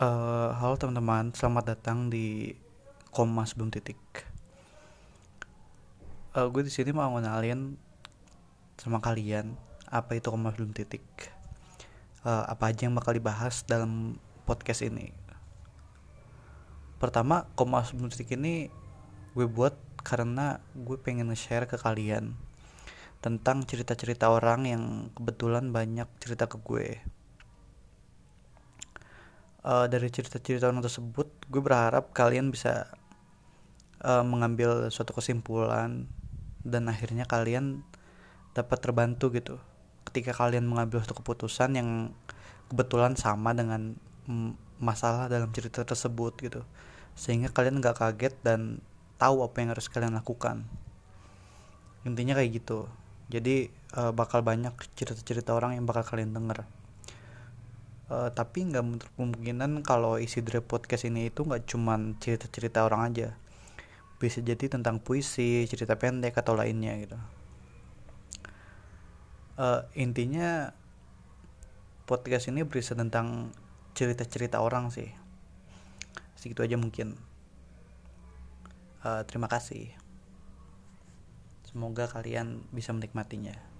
Uh, halo teman-teman, selamat datang di Koma Sebelum Titik. Uh, gue di sini mau ngenalin sama kalian apa itu koma sebelum titik. Uh, apa aja yang bakal dibahas dalam podcast ini. Pertama, koma sebelum titik ini gue buat karena gue pengen nge-share ke kalian tentang cerita-cerita orang yang kebetulan banyak cerita ke gue uh, dari cerita-cerita orang tersebut gue berharap kalian bisa uh, mengambil suatu kesimpulan dan akhirnya kalian dapat terbantu gitu. Ketika kalian mengambil suatu keputusan yang kebetulan sama dengan masalah dalam cerita tersebut gitu. Sehingga kalian nggak kaget dan tahu apa yang harus kalian lakukan. Intinya kayak gitu. Jadi uh, bakal banyak cerita-cerita orang yang bakal kalian denger uh, tapi nggak menutup kemungkinan kalau isi dari podcast ini itu nggak cuman cerita-cerita orang aja. Bisa jadi tentang puisi cerita pendek atau lainnya gitu. Uh, intinya podcast ini berisi tentang cerita-cerita orang sih. Segitu aja mungkin. Uh, terima kasih. Semoga kalian bisa menikmatinya